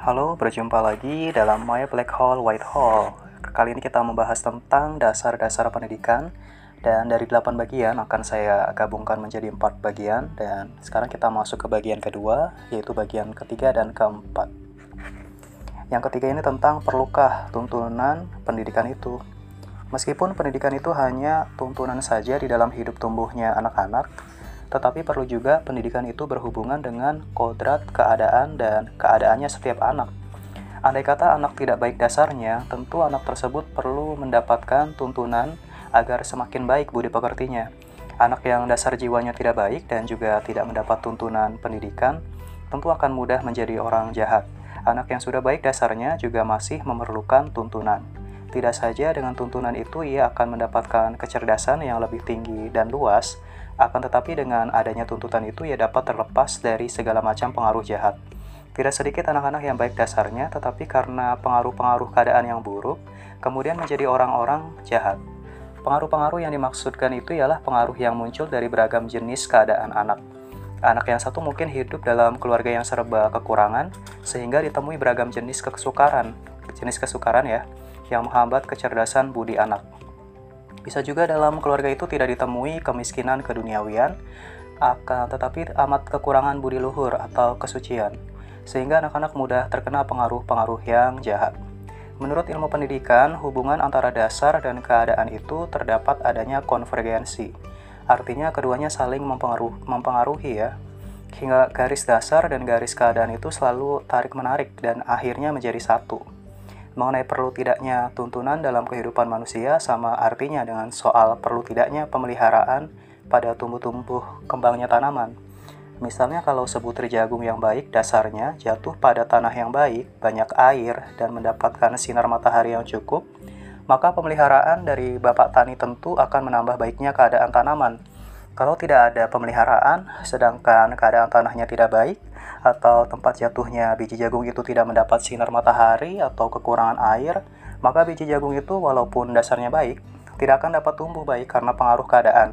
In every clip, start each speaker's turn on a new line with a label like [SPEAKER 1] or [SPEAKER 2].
[SPEAKER 1] Halo, berjumpa lagi dalam My Black Hole White Hole. Kali ini kita membahas tentang dasar-dasar pendidikan dan dari 8 bagian akan saya gabungkan menjadi 4 bagian dan sekarang kita masuk ke bagian kedua yaitu bagian ketiga dan keempat. Yang ketiga ini tentang perlukah tuntunan pendidikan itu. Meskipun pendidikan itu hanya tuntunan saja di dalam hidup tumbuhnya anak-anak, tetapi perlu juga pendidikan itu berhubungan dengan kodrat, keadaan, dan keadaannya setiap anak. Andai kata anak tidak baik dasarnya, tentu anak tersebut perlu mendapatkan tuntunan agar semakin baik budi pekertinya. Anak yang dasar jiwanya tidak baik dan juga tidak mendapat tuntunan pendidikan, tentu akan mudah menjadi orang jahat. Anak yang sudah baik dasarnya juga masih memerlukan tuntunan. Tidak saja dengan tuntunan itu ia akan mendapatkan kecerdasan yang lebih tinggi dan luas, akan tetapi dengan adanya tuntutan itu ia dapat terlepas dari segala macam pengaruh jahat. Tidak sedikit anak-anak yang baik dasarnya, tetapi karena pengaruh-pengaruh keadaan yang buruk, kemudian menjadi orang-orang jahat. Pengaruh-pengaruh yang dimaksudkan itu ialah pengaruh yang muncul dari beragam jenis keadaan anak. Anak yang satu mungkin hidup dalam keluarga yang serba kekurangan, sehingga ditemui beragam jenis kesukaran, jenis kesukaran ya, yang menghambat kecerdasan budi anak. Bisa juga dalam keluarga itu tidak ditemui kemiskinan keduniawian, akan tetapi amat kekurangan budi luhur atau kesucian, sehingga anak-anak mudah terkena pengaruh-pengaruh yang jahat. Menurut ilmu pendidikan, hubungan antara dasar dan keadaan itu terdapat adanya konvergensi. Artinya keduanya saling mempengaruh, mempengaruhi ya. Hingga garis dasar dan garis keadaan itu selalu tarik-menarik dan akhirnya menjadi satu mengenai perlu tidaknya tuntunan dalam kehidupan manusia sama artinya dengan soal perlu tidaknya pemeliharaan pada tumbuh-tumbuh kembangnya tanaman. Misalnya kalau sebutir jagung yang baik dasarnya jatuh pada tanah yang baik, banyak air, dan mendapatkan sinar matahari yang cukup, maka pemeliharaan dari bapak tani tentu akan menambah baiknya keadaan tanaman. Kalau tidak ada pemeliharaan, sedangkan keadaan tanahnya tidak baik, atau tempat jatuhnya biji jagung itu tidak mendapat sinar matahari atau kekurangan air, maka biji jagung itu walaupun dasarnya baik, tidak akan dapat tumbuh baik karena pengaruh keadaan.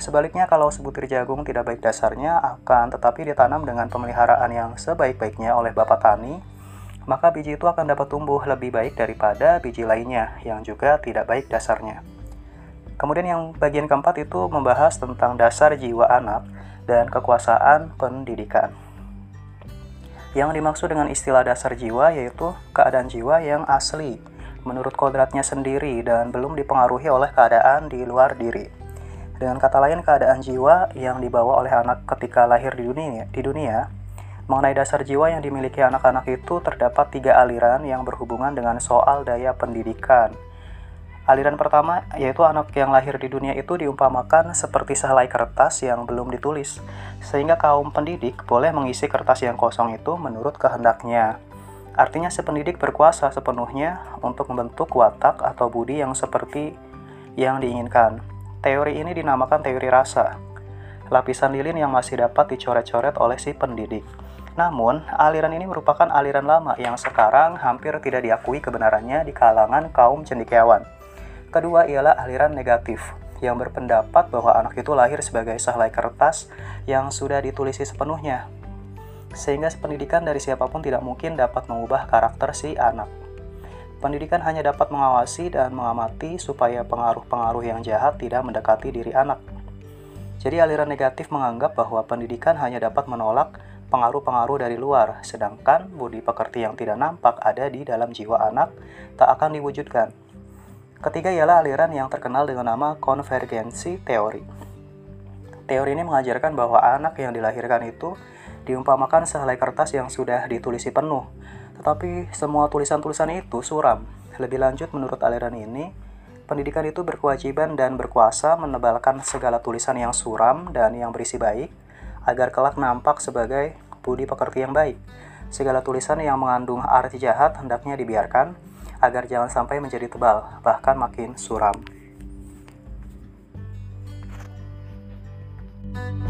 [SPEAKER 1] Sebaliknya kalau sebutir jagung tidak baik dasarnya akan tetapi ditanam dengan pemeliharaan yang sebaik-baiknya oleh bapak tani, maka biji itu akan dapat tumbuh lebih baik daripada biji lainnya yang juga tidak baik dasarnya. Kemudian yang bagian keempat itu membahas tentang dasar jiwa anak dan kekuasaan pendidikan. Yang dimaksud dengan istilah dasar jiwa yaitu keadaan jiwa yang asli, menurut kodratnya sendiri dan belum dipengaruhi oleh keadaan di luar diri. Dengan kata lain, keadaan jiwa yang dibawa oleh anak ketika lahir di dunia, di dunia mengenai dasar jiwa yang dimiliki anak-anak itu terdapat tiga aliran yang berhubungan dengan soal daya pendidikan, Aliran pertama yaitu anak yang lahir di dunia itu diumpamakan seperti sehelai kertas yang belum ditulis, sehingga kaum pendidik boleh mengisi kertas yang kosong itu menurut kehendaknya. Artinya si pendidik berkuasa sepenuhnya untuk membentuk watak atau budi yang seperti yang diinginkan. Teori ini dinamakan teori rasa. Lapisan lilin yang masih dapat dicoret-coret oleh si pendidik. Namun, aliran ini merupakan aliran lama yang sekarang hampir tidak diakui kebenarannya di kalangan kaum cendekiawan. Kedua ialah aliran negatif, yang berpendapat bahwa anak itu lahir sebagai sehelai kertas yang sudah ditulisi sepenuhnya. Sehingga pendidikan dari siapa pun tidak mungkin dapat mengubah karakter si anak. Pendidikan hanya dapat mengawasi dan mengamati supaya pengaruh-pengaruh yang jahat tidak mendekati diri anak. Jadi aliran negatif menganggap bahwa pendidikan hanya dapat menolak pengaruh-pengaruh dari luar, sedangkan budi pekerti yang tidak nampak ada di dalam jiwa anak tak akan diwujudkan. Ketiga ialah aliran yang terkenal dengan nama konvergensi teori. Teori ini mengajarkan bahwa anak yang dilahirkan itu diumpamakan sehelai kertas yang sudah ditulisi penuh. Tetapi semua tulisan-tulisan itu suram. Lebih lanjut menurut aliran ini, pendidikan itu berkewajiban dan berkuasa menebalkan segala tulisan yang suram dan yang berisi baik agar kelak nampak sebagai budi pekerti yang baik. Segala tulisan yang mengandung arti jahat hendaknya dibiarkan agar jangan sampai menjadi tebal, bahkan makin suram. thank you